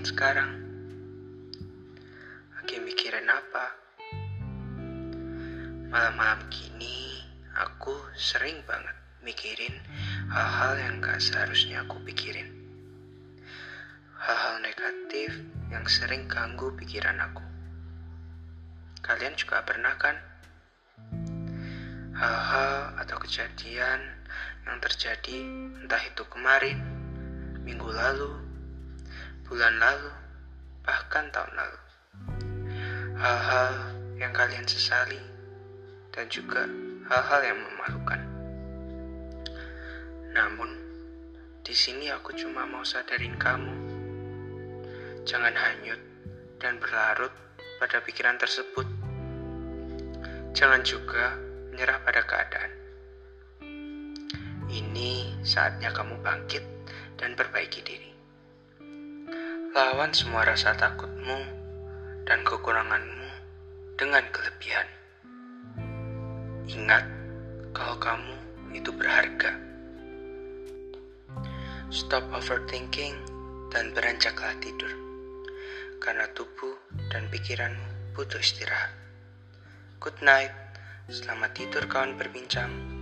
rasain sekarang? Lagi mikirin apa? Malam-malam gini, aku sering banget mikirin hal-hal yang gak seharusnya aku pikirin. Hal-hal negatif yang sering ganggu pikiran aku. Kalian juga pernah kan? Hal-hal atau kejadian yang terjadi entah itu kemarin, minggu lalu, bulan lalu, bahkan tahun lalu. Hal-hal yang kalian sesali dan juga hal-hal yang memalukan. Namun, di sini aku cuma mau sadarin kamu. Jangan hanyut dan berlarut pada pikiran tersebut. Jangan juga menyerah pada keadaan. Ini saatnya kamu bangkit dan perbaiki diri. Lawan semua rasa takutmu dan kekuranganmu dengan kelebihan. Ingat kalau kamu itu berharga. Stop overthinking dan beranjaklah tidur. Karena tubuh dan pikiranmu butuh istirahat. Good night. Selamat tidur kawan berbincang.